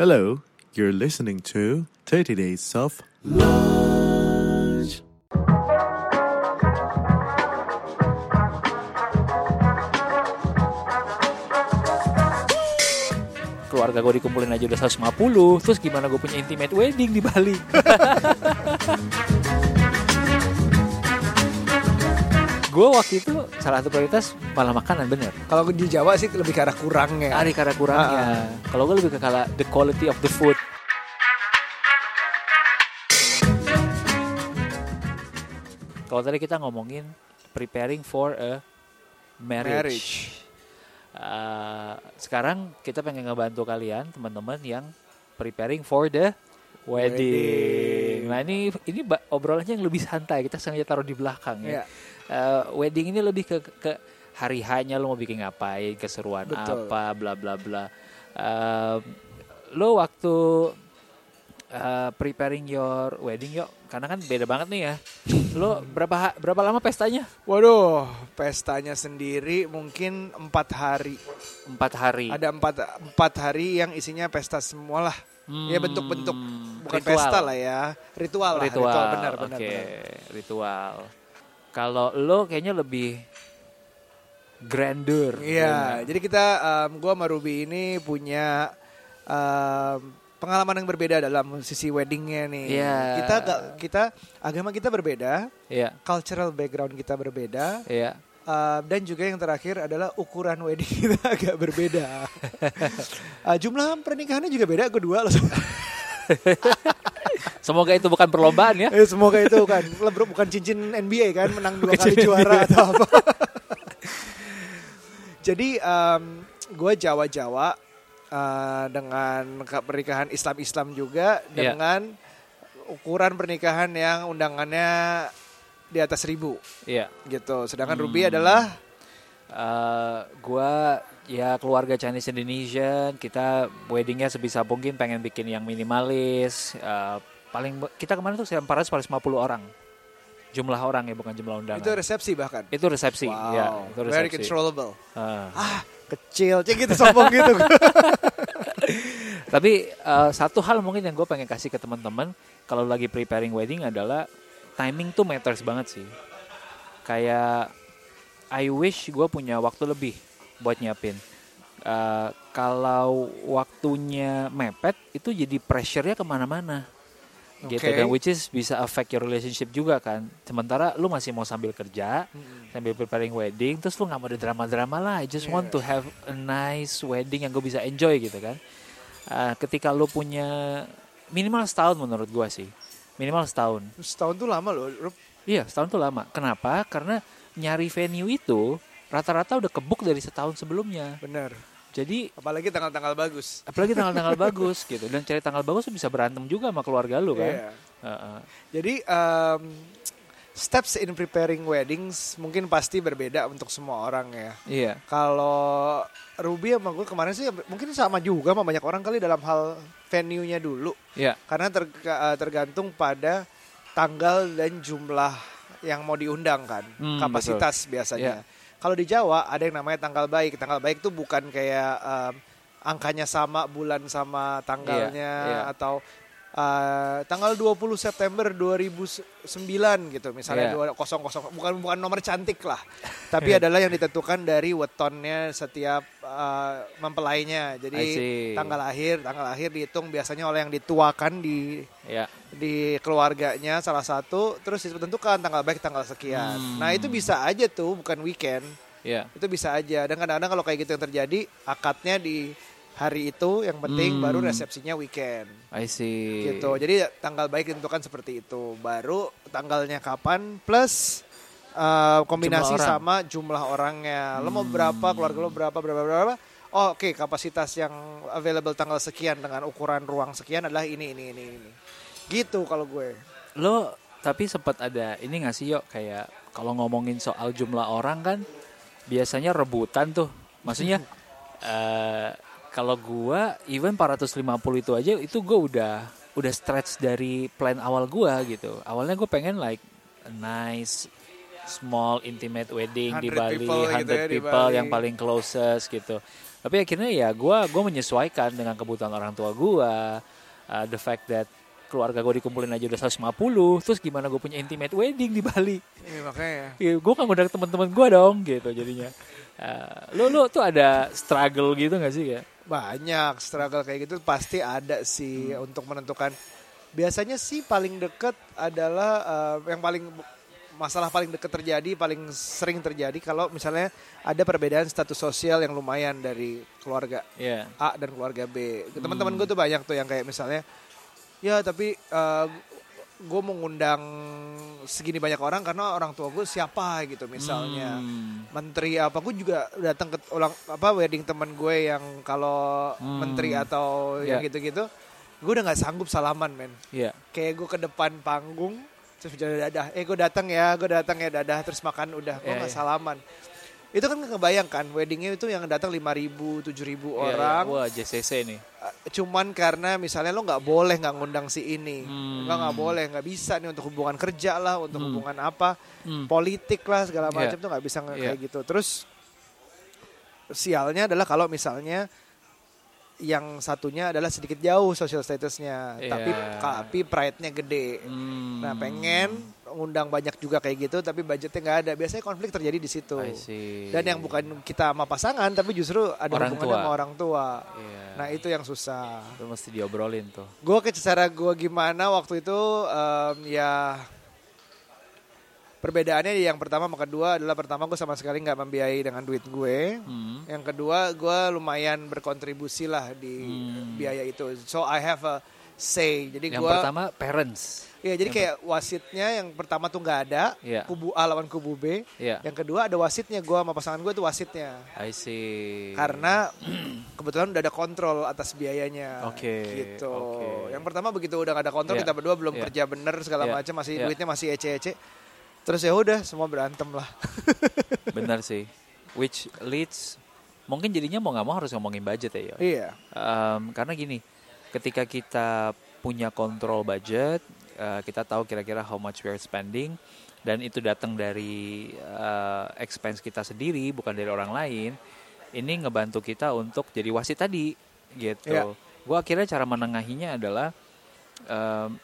Hello, you're listening to 30 Days of Lunch. keluarga gue dikumpulin aja udah 150 terus gimana gue punya intimate wedding di Bali gue waktu itu salah satu prioritas malah makanan bener Kalau di Jawa sih lebih ke arah kurangnya. Ari karena kurangnya kalau gue lebih ke kala the quality of the food kalau tadi kita ngomongin preparing for a marriage, Marriage. Uh, sekarang kita pengen ngebantu kalian teman-teman yang preparing for the wedding. Wedding. Nah ini ini obrolannya yang lebih santai. Kita sengaja taruh di belakang ya. Iya. Uh, wedding ini lebih ke ke hari hanya lo mau bikin ngapain, keseruan Betul. apa, bla bla bla. Um, lo waktu uh, preparing your wedding yuk, karena kan beda banget nih ya. Lo berapa berapa lama pestanya? Waduh, pestanya sendiri mungkin empat hari. Empat hari. Ada empat empat hari yang isinya pesta semua lah. Ya bentuk-bentuk bukan Hmm, Ritual. pesta lah ya, ritual lah. ritual, benar oke, benar. benar. ritual. Kalau lo kayaknya lebih grandeur. Iya, jadi kita um, gua sama Ruby ini punya um, pengalaman yang berbeda dalam sisi weddingnya nih. Iya. Kita kita agama kita berbeda, Iya, cultural background kita berbeda, iya. uh, dan juga yang terakhir adalah ukuran wedding kita agak berbeda. Uh, jumlah pernikahannya juga beda kedua loh. Semoga itu bukan perlombaan ya. Eh, semoga itu kan lebro bukan cincin NBA kan menang dua kali juara atau apa. Jadi um, gue Jawa-Jawa uh, dengan pernikahan Islam-Islam juga Iya. dengan ukuran pernikahan yang undangannya di atas seribu Iya. gitu. Sedangkan Ruby adalah Eh, gua ya keluarga Chinese Indonesian, kita weddingnya sebisa mungkin pengen bikin yang minimalis. Eh, paling kita kemarin tuh 450 orang. Jumlah orang ya bukan jumlah undangan. itu resepsi bahkan. Itu resepsi, Wow, ya, itu very resepsi. controllable. Ah. Ah, kecil, cek gitu sombong gitu. Tapi eh, satu hal mungkin yang gue pengen kasih ke teman-teman kalau lagi preparing wedding adalah timing tuh matters banget sih. Kayak I wish gue punya waktu lebih buat nyiapin. Eh, kalau waktunya mepet itu jadi pressure-nya ke mana-mana. Gitu Oke. dan which is bisa affect your relationship juga kan. Sementara lu masih mau sambil kerja, sambil preparing wedding, terus lu nggak mau ada drama-drama lah. I just want to have a nice wedding yang gue bisa enjoy gitu kan. Uh, ketika lu punya minimal setahun menurut gua sih minimal setahun Setahun tuh lama loh. Iya setahun tuh lama kenapa karena nyari venue itu rata-rata udah kebuk dari setahun sebelumnya Bener. jadi Apalagi tanggal-tanggal bagus. apalagi tanggal-tanggal bagus gitu dan cari tanggal bagus bisa berantem juga sama keluarga lu kan Iya. Heeh. Jadi um, steps in preparing weddings mungkin pasti berbeda untuk semua orang ya. iya Kalau Ruby sama gue kemarin sih mungkin sama juga sama banyak orang kali dalam hal venue-nya dulu. iya Karena terga- tergantung pada tanggal dan jumlah yang mau diundang kan. Hmm, kapasitas biasanya. Kalau di Jawa ada yang namanya tanggal baik. Tanggal baik tuh bukan kayak um, angkanya sama bulan sama tanggalnya Iya, iya. atau uh, tanggal 20 September 2009 gitu misalnya Iya. 200 bukan bukan nomor cantik lah. Tapi adalah yang ditentukan dari wetonnya setiap uh, mempelainya. Jadi tanggal lahir tanggal lahir dihitung biasanya oleh yang dituakan di iya. di keluarganya salah satu terus ditentukan tanggal baik tanggal sekian. Hmm. nah itu bisa aja tuh bukan weekend. Iya. Itu bisa aja. Dan kadang-kadang kalau kayak gitu yang terjadi akadnya di hari itu yang penting Hmm. baru resepsinya weekend. I see. Gitu. Jadi tanggal baik ditentukan seperti itu. Baru tanggalnya kapan plus uh, kombinasi Jumlah sama jumlah orangnya. Lo mau berapa keluarga lo berapa berapa berapa oh, oke kapasitas yang available tanggal sekian dengan ukuran ruang sekian adalah ini ini ini ini. Gitu kalau gue. Lo tapi sempat ada ini nggak sih yuk kayak kalau ngomongin soal jumlah orang kan biasanya rebutan tuh. Maksudnya eh kalau gua even 450 itu aja itu gua udah udah stretch dari plan awal gua gitu awalnya gue pengen like a nice small intimate wedding di 100 Bali, people 100 gitu ya di people Bali. yang paling closest gitu. Tapi akhirnya ya gue gue menyesuaikan dengan kebutuhan orang tua gue, uh, the fact that keluarga gue dikumpulin aja udah 150, terus gimana gue punya intimate wedding di Bali? Iya makanya. Ya, gue kan ngundang teman-teman gue dong gitu jadinya. Uh, lu lu tuh ada struggle gitu gak sih ya? Banyak struggle kayak gitu pasti ada sih Hmm. untuk menentukan. Biasanya sih paling deket adalah eh, yang paling masalah paling deket terjadi, paling sering terjadi kalau misalnya ada perbedaan status sosial yang lumayan dari keluarga Iya. A dan keluarga B. Hmm. Teman-teman gue tuh banyak tuh yang kayak misalnya, ya tapi gue mengundang segini banyak orang karena orang tua gue siapa gitu misalnya Hmm. menteri apa gue juga datang ke ulang apa wedding teman gue yang kalau Hmm. menteri atau yang Ya. gitu-gitu gue udah nggak sanggup salaman men Iya. kayak gue ke depan panggung terus jalan dadah eh gue datang ya gue datang ya dadah terus makan udah gue Ya, nggak ya. salaman itu kan nggak kebayangkan weddingnya itu yang datang 5.000 7.000 Iya, orang iya. Wah JCC nih. Uh, cuman karena misalnya lo nggak boleh nggak ngundang si ini Hmm. nggak nggak boleh nggak bisa nih untuk hubungan kerja lah untuk Hmm. hubungan apa Hmm. politik lah segala Iya. macam tuh nggak bisa Iya. kayak gitu terus sialnya adalah kalau misalnya yang satunya adalah sedikit jauh social statusnya Iya. tapi tapi pride-nya gede Hmm. nah pengen ngundang banyak juga kayak gitu tapi budgetnya nggak ada biasanya konflik terjadi di situ dan yang bukan kita sama pasangan tapi justru ada Orang tua. sama orang tua Iya. nah itu yang susah itu mesti diobrolin tuh. gue ke cara gue gimana waktu itu em, ya perbedaannya yang pertama sama kedua adalah pertama gue sama sekali nggak membiayai dengan duit gue Hmm. yang kedua gue lumayan berkontribusi lah di Hmm. biaya itu so I have a say jadi Yang gue pertama parents. Ya jadi kayak wasitnya yang pertama tuh nggak ada Iya. kubu A lawan kubu B Iya. yang kedua ada wasitnya gue sama pasangan gue tuh wasitnya I see. karena kebetulan udah ada kontrol atas biayanya Oke, gitu oke. yang pertama begitu udah gak ada kontrol Iya, kita berdua belum iya. kerja bener segala Iya, macam masih iya. duitnya masih ece-ece terus ya udah semua berantem lah benar sih. Which leads mungkin jadinya mau nggak mau harus ngomongin budget ya. Iya Em, karena gini, ketika kita punya kontrol budget, eh, kita tahu kira-kira how much we are spending, dan itu datang dari eh, expense kita sendiri, bukan dari orang lain. Ini ngebantu kita untuk jadi wasit tadi, gitu. Iya. Gue akhirnya cara menengahinya adalah,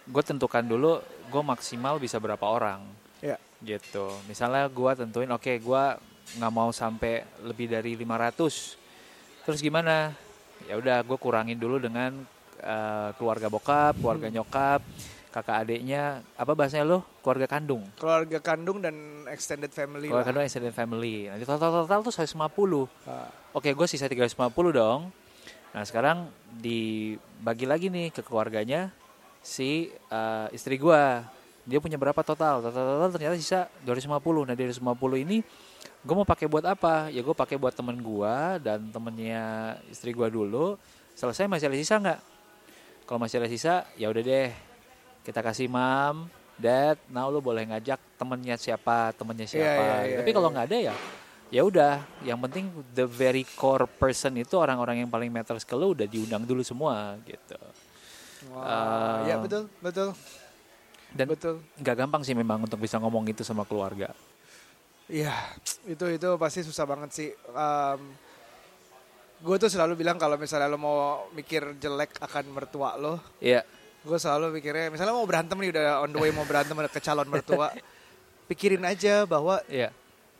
gue tentukan dulu, gue maksimal bisa berapa orang, Iya. gitu. Misalnya gue tentuin, oke, gue nggak mau sampai lebih dari 500 Terus gimana? Ya udah, gue kurangin dulu dengan eh, keluarga bokap, keluarga nyokap, kakak adiknya. Apa bahasanya lo? Keluarga kandung. keluarga kandung dan extended family Keluarga lah. kandung extended family. Nanti total total tuh 150. Ah, Oke, gue sisa 350 dong. Nah sekarang dibagi lagi nih ke keluarganya si eh, istri gue. Dia punya berapa total? Total total ternyata sisa 250. Nah dari 250 ini gue mau pakai buat apa? Ya gue pakai buat temen gue dan temennya istri gue dulu. Selesai masih ada sisa nggak? Kalau masih ada sisa, ya udah deh. Kita kasih mam, dad. Now lu boleh ngajak temennya siapa, temennya siapa. iya, iya, Tapi kalau iya. nggak ada ya, ya udah. Yang penting the very core person itu orang-orang yang paling matters ke lu udah diundang dulu semua gitu. wah, Eh, ya betul betul Dan betul nggak gampang sih memang untuk bisa ngomong itu sama keluarga. Iya, itu itu pasti susah banget sih. gue tuh selalu bilang kalau misalnya lo mau mikir jelek akan mertua lo, Iya, gue selalu pikirnya, misalnya mau berantem nih udah on the way mau berantem ke calon mertua, pikirin aja bahwa iya.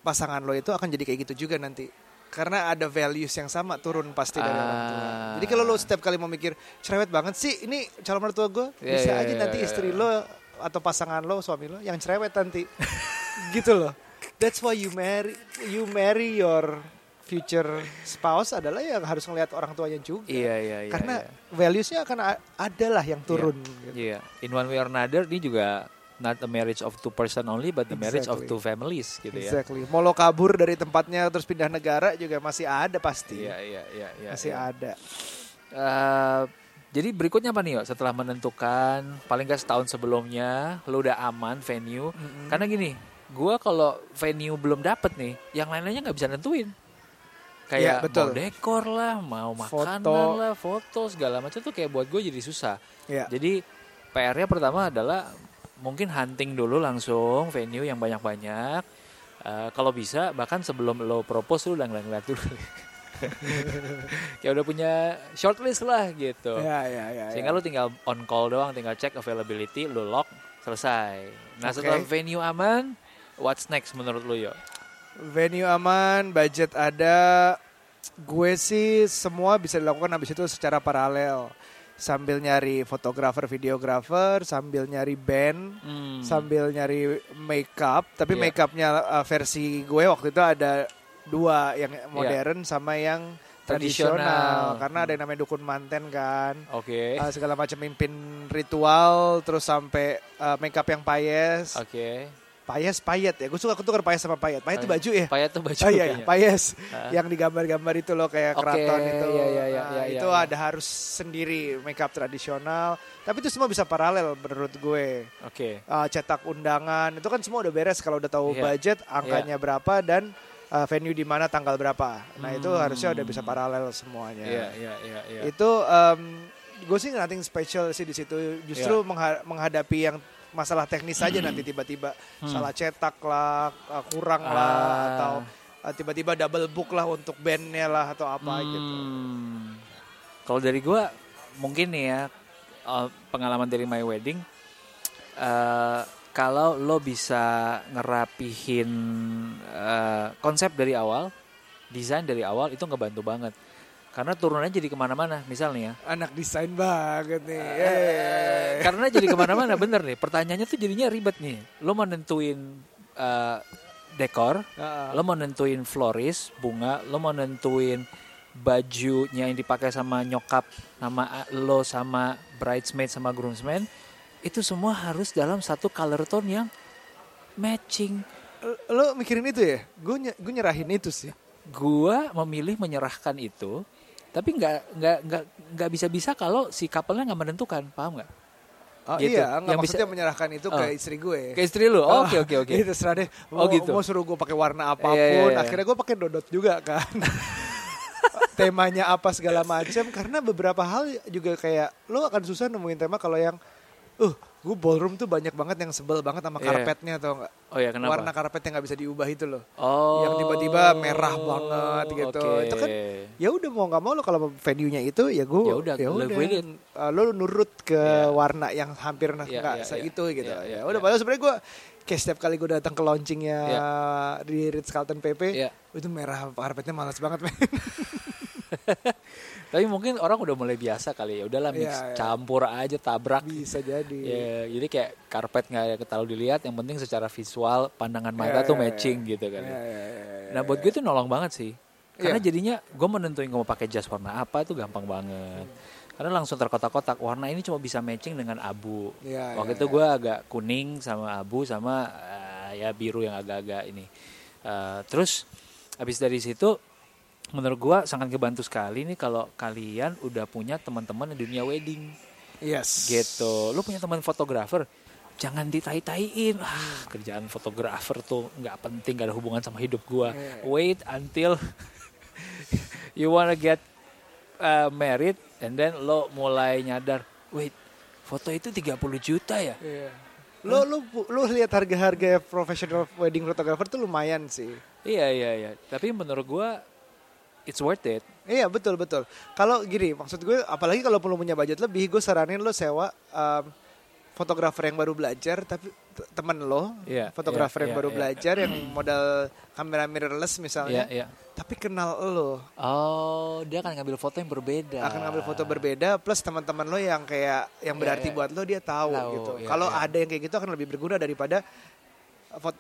pasangan lo itu akan jadi kayak gitu juga nanti. Karena ada values yang sama turun pasti dari orang tua. Ah. Jadi kalau lo setiap kali mau mikir cerewet banget sih, ini calon mertua gue Iya, bisa iya, aja iya, nanti iya, istri iya. lo atau pasangan lo, suami lo yang cerewet nanti. gitu loh. That's why you marry you marry your future spouse adalah yang harus ngelihat orang tuanya juga. Iya, iya, iya. Karena iya. valuesnya akan a- ada lah yang turun. gitu. Iya, in one way or another ini juga not a marriage of two person only but the marriage of Exactly. two families gitu ya. Exactly. Mau lo kabur dari tempatnya terus pindah negara juga masih ada pasti. Iya, iya, iya, iya. masih iya. ada. Eh, jadi berikutnya apa nih yo? Setelah menentukan paling gak setahun sebelumnya lo udah aman venue. Karena gini, gua kalau venue belum dapet nih, yang lain-lainnya nggak bisa nentuin. Iya, Kayak betul. mau dekor lah, mau makanan Foto. lah, foto segala macam tuh kayak buat gue jadi susah. Ya. Jadi PR-nya pertama adalah mungkin hunting dulu langsung venue yang banyak-banyak. Eh, kalau bisa bahkan sebelum lo propose lu udah ngeliat-ngeliat dulu. Kayak udah punya shortlist lah gitu. Ya, ya, ya. Sehingga ya. lu tinggal on call doang, tinggal cek availability, lu lock, selesai. Nah Oke. setelah venue aman, what's next menurut lu yo? Venue aman, budget ada. Gue sih semua bisa dilakukan habis itu secara paralel. Sambil nyari fotografer, videografer, sambil nyari band, Hmm. sambil nyari makeup. Tapi Iya. makeupnya uh, versi gue waktu itu ada dua, yang Iya. modern sama yang Tradisional. tradisional. Karena ada yang namanya dukun manten kan. Oke. Uh, segala macam mimpin ritual, terus sampai uh, makeup yang payes. Oke. Payes, payet ya. Gue suka ketukar payes sama payet. Payet itu baju ya? Payet tuh baju. Oh iya, iya, kayaknya. payes. Ah. Yang digambar-gambar itu loh kayak Oke, keraton itu. iya, iya, iya, Nah, iya, iya, itu iya. ada harus sendiri makeup tradisional. Tapi itu semua bisa paralel menurut gue. Oke. Uh, cetak undangan itu kan semua udah beres kalau udah tahu Iya. budget, angkanya berapa dan uh, venue di mana tanggal berapa. Nah itu Hmm. harusnya udah bisa paralel semuanya. Iya, iya, iya, iya. Itu um, gue sih nothing special sih di situ. Iya. Justru mengha- menghadapi yang masalah teknis saja nanti tiba-tiba Hmm. salah cetak lah, uh, kurang Ah. lah atau uh, tiba-tiba double book lah untuk bandnya lah atau apa gitu. Hmm. Kalau dari gua mungkin nih ya uh, pengalaman dari my wedding uh, kalau lo bisa ngerapihin uh, konsep dari awal, desain dari awal itu ngebantu banget. Karena turunannya jadi ke mana-mana, misalnya ya. Anak desain banget nih. Eh, Eh. karena jadi ke mana-mana bener nih. Pertanyaannya tuh jadinya ribet nih. Lo mau nentuin uh, dekor, Ah, lo mau nentuin floris bunga lo mau nentuin bajunya yang dipakai sama nyokap sama lo sama bridesmaid sama groomsmen itu semua harus dalam satu color tone yang matching Lo mikirin itu ya? Gue gue nyerahin itu sih. gua memilih menyerahkan itu tapi nggak nggak nggak nggak bisa bisa kalau si couple-nya nggak menentukan paham nggak Oh Gitu. iya, nggak Yang maksudnya bisa- menyerahkan itu Oh. ke istri gue. ke istri lu Ah, oke oke oke Itu terserah deh. Oh, Mau, gitu. mau suruh gue pakai warna apa pun. Iya, iya, iya. Akhirnya gue pakai dodot juga kan. Temanya apa segala macam. Karena beberapa hal juga kayak lo akan susah nemuin tema kalau yang, uh, gue ballroom tuh banyak banget yang sebel banget sama Iya. karpetnya atau enggak. oh ya kenapa Warna karpet yang nggak bisa diubah itu loh. oh yang tiba-tiba merah banget gitu. oke. Itu kan ya udah mau nggak mau lo kalau venue-nya itu ya gue Ya udah, with it. uh, lo nurut ke Iya. warna yang hampir nah, Iya, nggak iya, se iya. itu gitu Iya, iya, ya udah iya. padahal sebenarnya gue kayak setiap kali gue datang ke launchingnya Iya. di Ritz Carlton PP Iya. itu merah karpetnya malas banget men Tapi mungkin orang udah mulai biasa kali ya. Udahlah mix Iya, iya. campur aja tabrak. bisa jadi Ya, jadi kayak karpet nggak terlalu dilihat. Yang penting secara visual pandangan mata Iya, tuh iya, matching iya. gitu kan. Iya, iya, iya, iya, Nah buat gue tuh nolong banget sih. Karena Iya. jadinya gue menentuin gue mau pakai jas warna apa tuh gampang banget. Karena langsung terkotak-kotak warna ini cuma bisa matching dengan abu. Iya, Waktu iya, itu iya. gue agak kuning sama abu sama eh, ya biru yang agak-agak ini. Eh, terus habis dari situ menurut gue sangat kebantu sekali nih kalau kalian udah punya teman-teman di dunia wedding yes gitu. Lu punya teman fotografer, jangan ditai-taiin. Ah, kerjaan fotografer tuh nggak penting, gak ada hubungan sama hidup gua. Wait until you wanna get uh, married and then lo mulai nyadar, wait, foto itu 30 juta ya? Iya. lo lo lo lihat harga-harga professional wedding photographer tuh lumayan sih Iya iya iya. Tapi menurut gua it's worth it. Iya betul betul. Kalau gini maksud gue, apalagi kalau perlu punya budget lebih, gue saranin lo sewa um, fotografer yang baru belajar, tapi temen lo, Iya, fotografer iya, yang iya, baru iya. belajar, yang modal kamera mirrorless misalnya, iya. tapi kenal lo, Oh, dia akan ngambil foto yang berbeda. akan ngambil foto berbeda, plus teman-teman lo yang kayak yang Iya, berarti iya. buat lo dia tahu, Tahu, gitu. iya, Kalau iya. ada yang kayak gitu akan lebih berguna daripada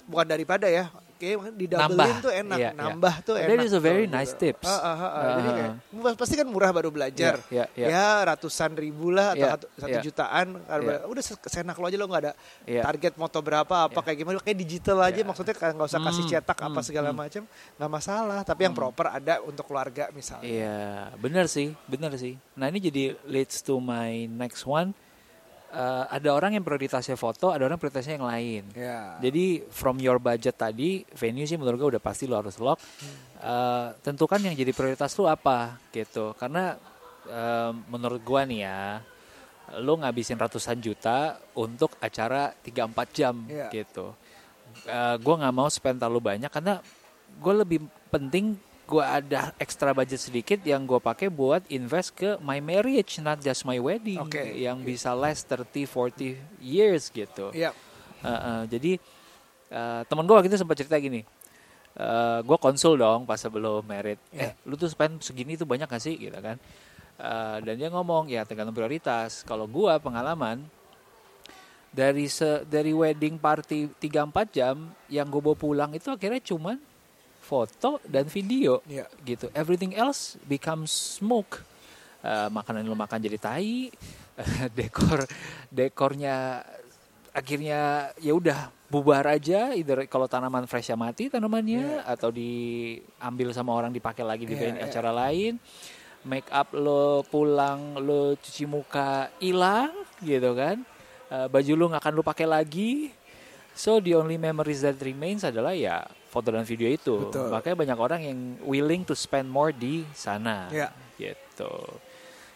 bukan daripada ya, kayak didabelin Nambah. tuh enak, Iya, iya. nambah tuh That enak. is a very tuh, nice gitu. tips. Ah, ah, ah, ah. Jadi kayak, pasti kan murah baru belajar. Iya, iya, iya. Ya ratusan ribu lah atau Iya, satu, satu iya. jutaan. Iya. Udah se- senak lo aja lo nggak ada Iya. target moto berapa apa Iya. kayak gimana kayak digital aja Iya. maksudnya kan nggak usah kasih Hmm, cetak apa hmm, segala hmm. macam nggak masalah. Tapi yang proper ada untuk keluarga misalnya. Iya, benar sih, benar sih. Nah ini jadi leads to my next one. Eh, ada orang yang prioritasnya foto, ada orang prioritasnya yang lain. Ya. Jadi from your budget tadi, venue sih menurut gue udah pasti lo harus lock. Eh, tentukan yang jadi prioritas lo apa gitu. Karena eh, menurut gua nih ya, lo ngabisin ratusan juta untuk acara 3-4 jam Iya. gitu. gue nggak mau spend terlalu banyak karena gue lebih penting gue ada extra budget sedikit yang gue pakai buat invest ke my marriage not just my wedding Oke. yang bisa last 30 40 years gitu. Iya. Uh, uh, jadi uh, temen gue waktu itu sempat cerita gini, uh, gue konsul dong pas sebelum merit, Iya. eh lu tuh spend segini tuh banyak gak sih gitu kan? Uh, dan dia ngomong ya tergantung prioritas. Kalau gue pengalaman dari se dari wedding party 3-4 jam yang gue bawa pulang itu akhirnya cuman foto dan video Iya. gitu. Everything else becomes smoke. Eh, makanan yang lo makan jadi tai, dekor dekornya akhirnya ya udah bubar aja. Either kalau tanaman fresh ya mati tanamannya atau diambil sama orang dipakai lagi di venue iya. acara lain. Make up lo pulang lo cuci muka hilang gitu kan. Eh, baju lo nggak akan lo pakai lagi. So the only memories that remains adalah ya foto dan video itu. Betul. Makanya banyak orang yang willing to spend more di sana. Iya. Gitu.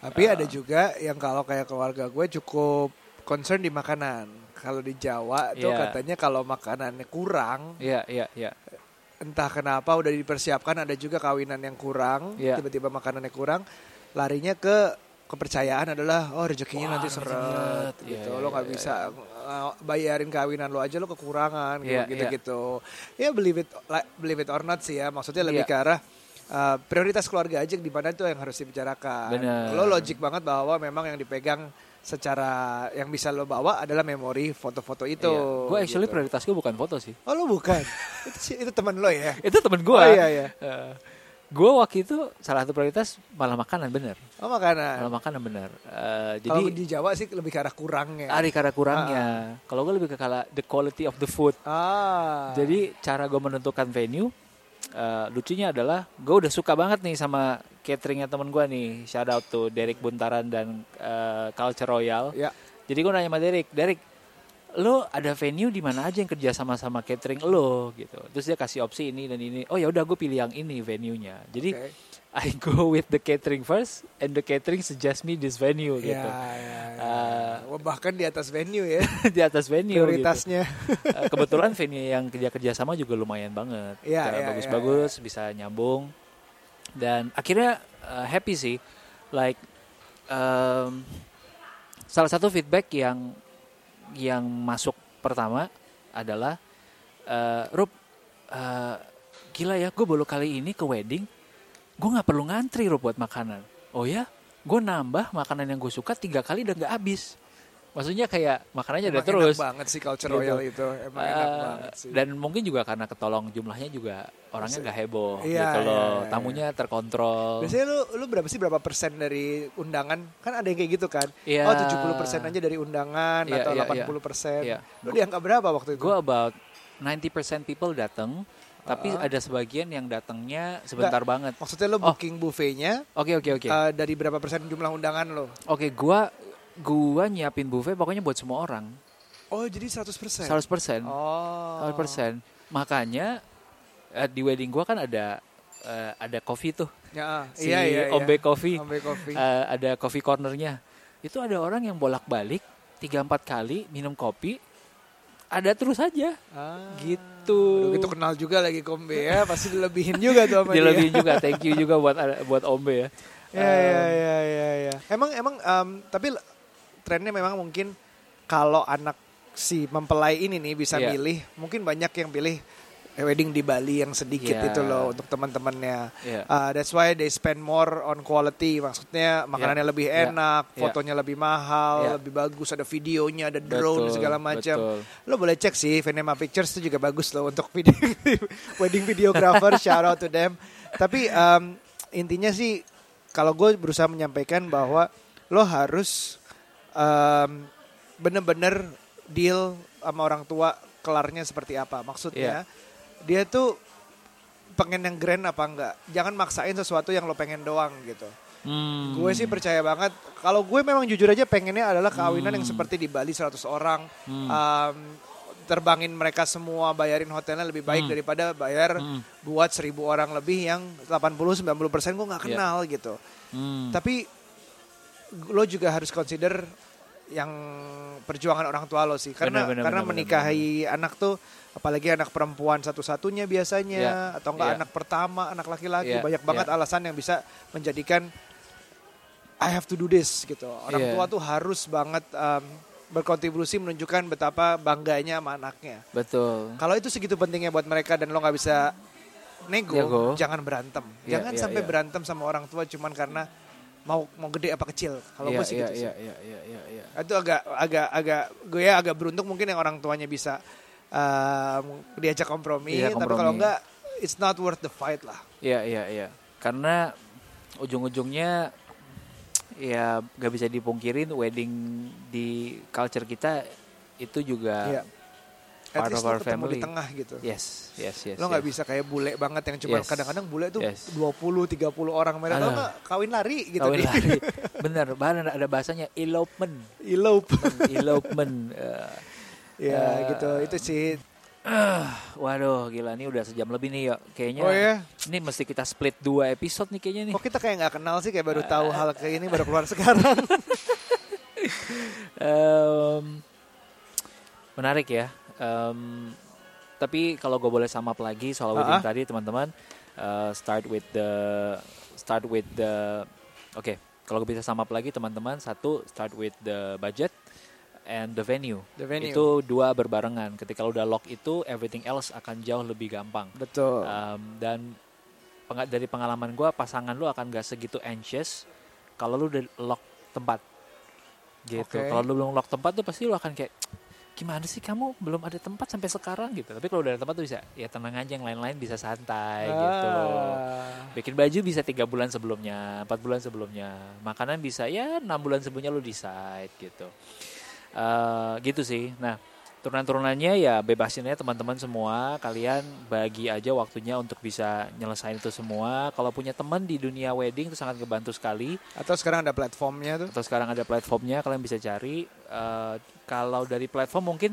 Tapi ada juga yang kalau kayak keluarga gue cukup concern di makanan. Kalau di Jawa tuh Iya. katanya kalau makanannya kurang, Iya, iya, iya. entah kenapa udah dipersiapkan ada juga kawinan yang kurang, Iya. tiba-tiba makanannya kurang, larinya ke kepercayaan adalah oh rezekinya Wah, nanti seret gitu. Iya, lo iya, nggak iya, bisa uh, bayarin kawinan lo aja lo kekurangan Iya, gitu gitu. Ya believe it like, believe it or not sih ya. Maksudnya lebih Iya. ke arah uh, prioritas keluarga aja di mana itu yang harus dibicarakan. Lo logik banget bahwa memang yang dipegang secara yang bisa lo bawa adalah memori foto-foto itu. Gue Iya. actually gitu. prioritas gue bukan foto sih. Oh lo bukan? itu itu teman lo ya? Itu temen gue. Oh iya iya. Gue waktu itu salah satu prioritas malah makanan bener. Oh makanan. Malah makanan bener. Kalau jadi di Jawa sih lebih ke arah kurangnya. ada karena kurangnya. Kalau gue lebih ke kala the quality of the food. Ah. Jadi cara gue menentukan venue, eh, lucunya adalah gue udah suka banget nih sama cateringnya temen gue nih. Shout out to Derek Buntaran dan eh, Culture Royal. ya. Jadi gue nanya sama Derek, Derek, lo ada venue di mana aja yang kerja sama sama catering lo gitu. Terus dia kasih opsi ini dan ini. Oh ya udah gue pilih yang ini venue-nya. Jadi Oke. I go with the catering first and the catering suggest me this venue Ya, gitu. ya, ya. Eh, Wah, bahkan di atas venue ya di atas venue gitu. prioritasnya. Eh, kebetulan venue yang kerja kerja sama juga lumayan banget Iya, Kayak iya, bagus-bagus bisa nyambung dan akhirnya eh, happy sih like em, salah satu feedback yang yang masuk pertama adalah eh Rup eh, gila ya gue baru kali ini ke wedding gue nggak perlu ngantri Rup buat makanan. Oh ya gue nambah makanan yang gue suka tiga kali udah nggak habis maksudnya kayak makanannya udah Emang terus enak banget sih culture Gitu. royal itu. Emang enak Eh, banget sih. Dan mungkin juga karena ketolong jumlahnya juga orangnya nggak heboh Iya, gitu loh. iya, iya, Tamunya terkontrol. Biasanya lu lu berapa sih berapa persen dari undangan? Kan ada yang kayak gitu kan. Iya. Oh 70 persen aja dari undangan Iya, atau iya, 80 persen. Iya. Lu dianggap berapa waktu itu? Gue about 90% people datang, tapi Ah. ada sebagian yang datangnya sebentar banget. Maksudnya lu Oh. booking buffetnya Oke oke oke. eh, dari berapa persen jumlah undangan lo? Oke, gua gua nyiapin buffet pokoknya buat semua orang. Oh jadi 100 persen? 100%. Oh. 100%. Makanya eh, di wedding gua kan ada eh, ada coffee tuh. Ya, Si iya, iya, iya. Ombe Coffee. Ombe coffee. Eh, ada coffee cornernya. Itu ada orang yang bolak-balik tiga empat kali minum kopi, ada terus aja. Ah. Gitu. Udah gitu kenal juga lagi kombe ya, pasti dilebihin juga tuh sama dia. Dilebihin juga, thank you juga buat buat Ombe ya. Ya, ya, ya, ya, ya. Emang, emang, em, tapi trennya memang mungkin kalau anak si mempelai ini nih bisa Iya. milih, mungkin banyak yang pilih eh, wedding di Bali yang sedikit Iya. itu loh untuk teman-temannya. Iya. Uh, that's why they spend more on quality. Maksudnya makanannya lebih Iya. enak, Iya. fotonya lebih mahal, Iya. lebih bagus, ada videonya, ada drone Betul, segala macam. Lo boleh cek sih Venema Pictures itu juga bagus loh untuk video wedding videographer. shout out to them. Tapi em, intinya sih kalau gue berusaha menyampaikan bahwa lo harus em, bener-bener deal sama orang tua kelarnya seperti apa. Maksudnya dia tuh pengen yang grand apa enggak. Jangan maksain sesuatu yang lo pengen doang gitu. Hmm. Gue sih percaya banget. Kalau gue memang jujur aja pengennya adalah kawinan yang Hmm. seperti di Bali 100 orang. Hmm. Um, terbangin mereka semua, bayarin hotelnya lebih baik Hmm. daripada bayar Hmm. buat 1000 orang lebih yang 80-90 persen gue nggak Iya. kenal gitu. Hmm. Tapi lo juga harus consider yang perjuangan orang tua lo sih karena Bener, bener, karena bener, menikahi anak tuh apalagi anak perempuan satu-satunya biasanya Ya, atau enggak ya. anak pertama anak laki-laki Ya, banyak banget ya. alasan yang bisa menjadikan I have to do this gitu orang Iya. tua tuh harus banget um, berkontribusi menunjukkan betapa bangganya sama anaknya Betul. kalau itu segitu pentingnya buat mereka dan lo nggak bisa nego, Nego. jangan berantem. Iya, jangan iya, sampai iya. berantem sama orang tua cuman karena mau mau gede apa kecil. Kalau Iya, gue sih iya, gitu sih. iya, iya, iya, iya, iya. Itu agak agak agak gue ya agak beruntung mungkin yang orang tuanya bisa um, diajak kompromi, tapi kompromi. kalau enggak it's not worth the fight lah. Iya, iya, iya. Karena ujung-ujungnya ya gak bisa dipungkirin wedding di culture kita itu juga Iya. At part least of our family. di tengah gitu. Yes, yes, yes. Lo nggak yes. bisa kayak bule banget yang cuma Yes. kadang-kadang bule tuh Yes. 20 30 orang mereka tau kawin lari gitu Kawin lari. Bener, bahkan ada, bahasanya elopement. elope. elopement. Eh, ya Eh, gitu. Itu sih. waduh, gila nih udah sejam lebih nih, yuk. Kayaknya Oh ya. ini mesti kita split dua episode nih kayaknya nih. Kok kita kayak nggak kenal sih kayak baru tahu hal kayak ini baru keluar sekarang. Em, menarik ya. Em, tapi kalau gue boleh up lagi soal wedding Ah-ah. tadi teman-teman, eh, start with the start with the oke. kalau gue bisa up lagi teman-teman, satu start with the budget and the venue. The venue. Itu dua berbarengan. Ketika lo udah lock itu, everything else akan jauh lebih gampang. Betul. Um, dan penga- dari pengalaman gue pasangan lu akan gak segitu anxious kalau lu udah lock tempat gitu Oke. kalau lu belum lock tempat tuh pasti lu akan kayak gimana sih kamu? Belum ada tempat sampai sekarang gitu. Tapi kalau udah ada tempat tuh bisa ya tenang aja yang lain-lain bisa santai gitu loh. Ah. bikin baju bisa tiga bulan sebelumnya empat bulan sebelumnya. Makanan bisa ya enam bulan sebelumnya lu decide gitu. Eh, gitu sih. Nah turunan-turunannya ya bebasin aja teman-teman semua. Kalian bagi aja waktunya untuk bisa nyelesain itu semua. Kalau punya teman di dunia wedding itu sangat ngebantu sekali. Atau sekarang ada platformnya tuh. atau sekarang ada platformnya kalian bisa cari. Eh, kalau dari platform mungkin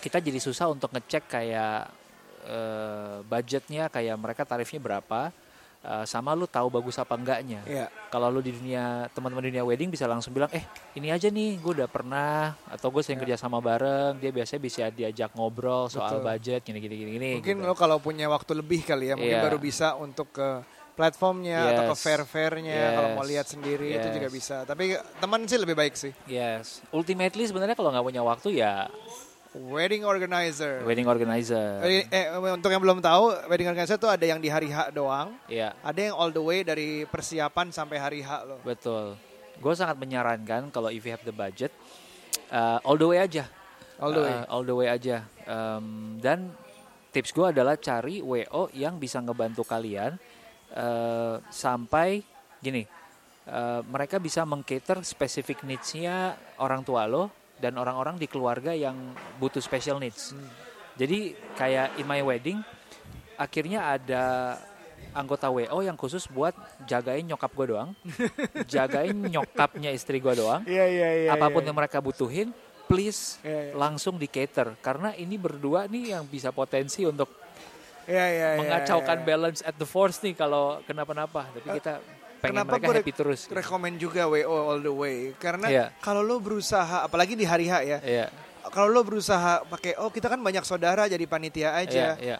kita jadi susah untuk ngecek kayak eh, budgetnya kayak mereka tarifnya berapa Eh, sama lu tahu bagus apa enggaknya Iya. kalau lu di dunia teman-teman dunia wedding bisa langsung bilang eh ini aja nih gue udah pernah atau gue sering Ya. kerja sama bareng dia biasanya bisa diajak ngobrol soal Betul. budget gini gini Mungkin gitu. lo kalau punya waktu lebih kali ya, mungkin Iya. baru bisa untuk ke platformnya atau ke Yes. fair-fairnya kalau mau Yes. lihat sendiri itu juga Yes. bisa. Tapi teman sih lebih baik sih. yes ultimately sebenarnya kalau nggak punya waktu ya Wedding organizer. wedding organizer Eh, eh, untuk yang belum tahu, wedding organizer tuh ada yang di hari H doang, ya ada yang all the way dari persiapan sampai hari H loh. Betul. Gue sangat menyarankan kalau if you have the budget, uh, all the way aja. All the way. Uh, all the way aja. Um, dan tips gue adalah cari WO yang bisa ngebantu kalian uh, sampai gini. uh, mereka bisa mengcater spesifik needs-nya orang tua lo dan orang-orang di keluarga yang butuh special needs. Hmm. Jadi kayak in my wedding, akhirnya ada anggota WO yang khusus buat jagain nyokap gue doang, jagain nyokapnya istri gue doang. Iya iya iya. Apa pun iya. yang mereka butuhin, please Iya, iya. langsung di cater karena ini berdua nih yang bisa potensi untuk mengacaukan balance at the force nih kalau kenapa-napa. Tapi kita pengen Kenapa mereka gue happy terus. gitu. Rekomen juga WO all the way karena Iya. kalau lo berusaha apalagi di hari H ya. Iya, Kalau lo berusaha pakai oh kita kan banyak saudara jadi panitia aja. iya.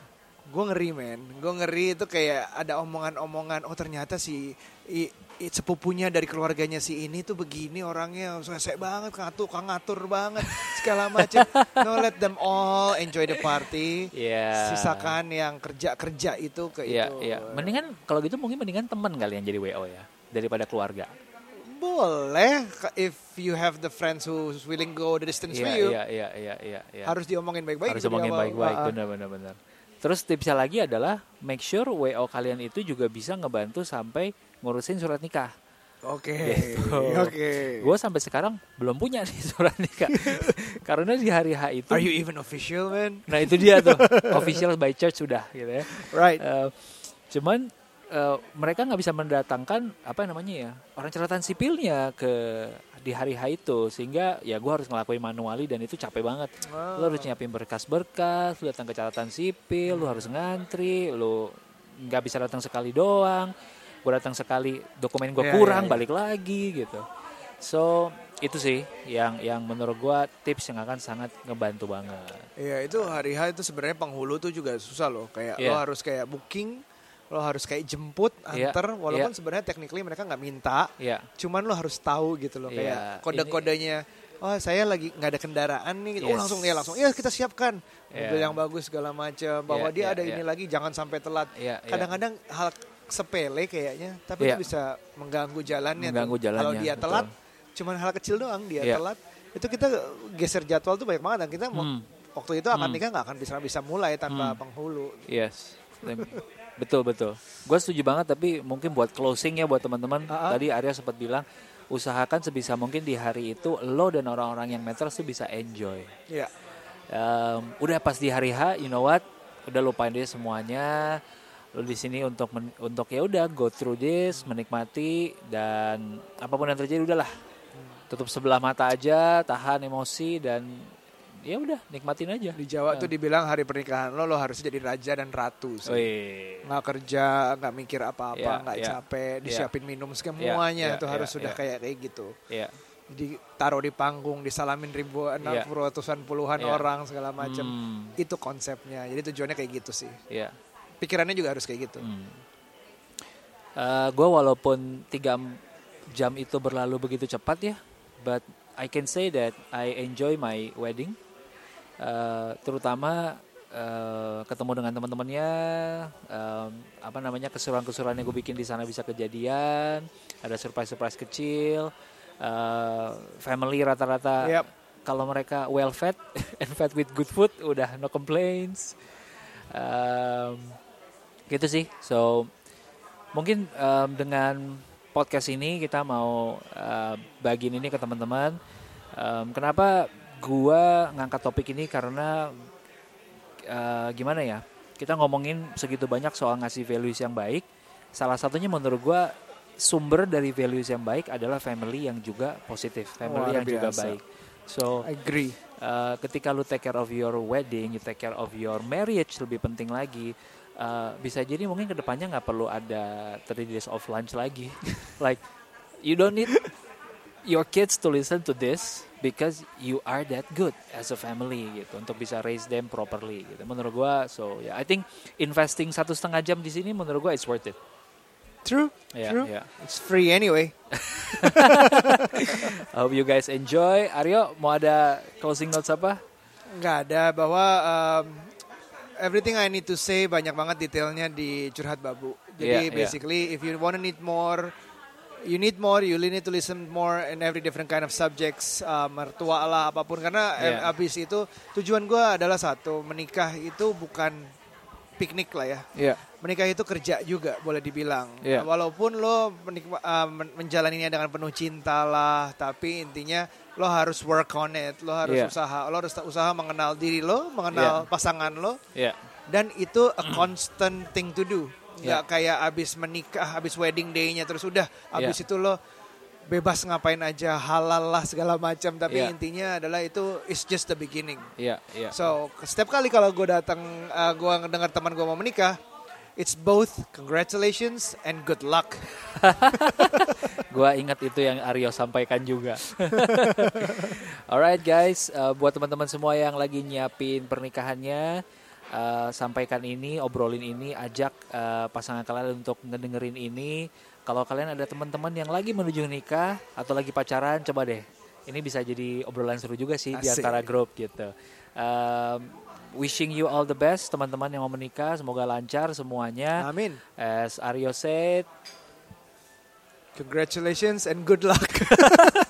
Gue ngeri men, gue ngeri itu kayak ada omongan-omongan oh ternyata si i, i- sepupunya dari keluarganya si ini tuh begini orangnya selesai banget ngatur ngatur banget segala macam. no let them all enjoy the party. Iya. Sisakan yang kerja-kerja itu ke Iya, itu. iya. Mendingan kalau gitu mungkin mendingan teman kalian jadi WO ya daripada keluarga. Boleh if you have the friends who's willing go the distance Iya, for you. iya, iya, iya, iya, iya. Harus diomongin baik-baik. Harus di ngomongin awal. baik-baik, Ah, Terus tipsnya lagi adalah make sure WO kalian itu juga bisa ngebantu sampai ngurusin surat nikah. Oke. Gitu. Oke. Gue sampai sekarang belum punya nih surat nikah. Karena di hari H itu, Are you even official, man? nah itu dia tuh official by church sudah gitu ya. Right. Eh, cuman eh, mereka nggak bisa mendatangkan apa namanya ya orang catatan sipilnya ke di hari H itu sehingga ya gue harus ngelakuin manuali dan itu capek banget. Lo harus nyiapin berkas-berkas, lu datang ke catatan sipil, lu harus ngantri, lu nggak bisa datang sekali doang. Gue datang sekali, dokumen gue Iya, kurang, iya, iya. balik lagi gitu. So itu sih yang yang menurut gua tips yang akan sangat ngebantu banget. Iya itu hari H itu sebenarnya penghulu tuh juga susah loh. Kayak lo Iya. harus kayak booking, lo harus kayak jemput, Iya, anter. Walaupun iya. sebenarnya technically mereka nggak minta, Ya, cuman lo harus tahu gitu loh. Iya, Kayak kode-kodenya. Oh saya lagi nggak ada kendaraan nih. Oh Yes. langsung ya langsung. Ya kita siapkan mobil Iya. yang bagus segala macam. Bahwa Iya, dia iya, ada iya. ini lagi jangan sampai telat. Iya. Kadang-kadang hal sepele kayaknya, tapi Iya. itu bisa mengganggu jalannya. Mengganggu jalannya, Kalau dia betul. telat, cuman hal kecil doang dia Iya. telat. Itu kita geser jadwal tuh banyak banget. Dan kita Hmm. waktu itu akan Hmm. nikah nggak akan bisa bisa mulai tanpa Hmm. penghulu. yes. Betul betul. Gue setuju banget tapi mungkin buat closing ya buat teman-teman. Ah, ah. Tadi Arya sempat bilang usahakan sebisa mungkin di hari itu lo dan orang-orang yang matters tuh bisa enjoy. Iya. Em, udah pas di hari H, you know what? Udah lupain dia semuanya. Lo di sini untuk men- untuk ya udah go through this, menikmati dan apa pun yang terjadi udahlah. Tutup sebelah mata aja, tahan emosi dan ya udah nikmatin aja. Di Jawa tuh dibilang hari pernikahan lo lo harus jadi raja dan ratu. sih. Nggak kerja, nggak mikir apa-apa, Iya, nggak iya. capek, Iya. disiapin minum semuanya iya, tuh iya, harus sudah iya. kayak kayak gitu. Ya. Ditaruh di panggung, disalamin ribuan, Iya. ratusan puluhan Iya. orang segala macam. Hmm, Itu konsepnya. Jadi tujuannya kayak gitu sih. ya. Pikirannya juga harus kayak gitu. Hmm. gue walaupun tiga jam itu berlalu begitu cepat ya, but I can say that I enjoy my wedding. Eh, terutama eh, ketemu dengan teman-temannya, em, apa namanya keseruan-keseruan yang gue bikin di sana bisa kejadian, ada surprise-surprise kecil, eh, family rata-rata Yap. kalau mereka well fed and fed with good food udah no complaints. Em, gitu sih. So mungkin em, dengan podcast ini kita mau eh, bagiin ini ke teman-teman. Em, kenapa gua ngangkat topik ini karena eh, gimana ya? Kita ngomongin segitu banyak soal ngasih values yang baik. Salah satunya menurut gua sumber dari values yang baik adalah family yang juga positif, family Luar yang juga biasa. baik. So I agree. Uh, ketika lu take care of your wedding, you take care of your marriage lebih penting lagi. Uh, bisa jadi mungkin ke depannya nggak perlu ada 30 days of lunch lagi. like you don't need your kids to listen to this because you are that good as a family gitu untuk bisa raise them properly gitu. Menurut gua, so yeah, I think investing satu setengah jam di sini menurut gua it's worth it. True. Yeah, True. yeah. It's free anyway. I hope you guys enjoy. Aryo, mau ada closing notes apa? Nggak ada bahwa um, everything I need to say banyak banget detailnya di curhat babu. Jadi iya. basically if you wanna need more, you need more, you need to listen more in every different kind of subjects, uh, mertua lah apa pun. Karena eh, Iya. abis itu tujuan gue adalah satu menikah itu bukan piknik lah ya. Iya. Menikah itu kerja juga boleh dibilang. Iya. Walaupun lo menikma, uh, men- menjalaninya dengan penuh cinta lah, tapi intinya lo harus work on it, lo harus Iya. usaha, lo harus usaha mengenal diri lo, mengenal pasangan lo, Iya. dan itu a constant thing to do. Nggak kayak abis menikah, abis wedding day-nya terus udah, abis Iya. itu lo bebas ngapain aja, halal lah segala macam. Tapi Iya. intinya adalah itu is just the beginning. Iya, iya. So setiap kali kalau gue datang, uh, gue ngedengar teman gue mau menikah, it's both congratulations and good luck. Gua ingat itu yang Aryo sampaikan juga. Alright guys, uh, buat teman-teman semua yang lagi nyiapin pernikahannya, uh, sampaikan ini, obrolin ini, ajak uh, pasangan kalian untuk ngedengerin ini. Kalau kalian ada teman-teman yang lagi menuju nikah atau lagi pacaran, coba deh. Ini bisa jadi obrolan seru juga sih di Asik. antara grup gitu. Um, wishing you all the best teman-teman yang mau menikah, semoga lancar semuanya. Amin. As Aryo said, Congratulations and good luck.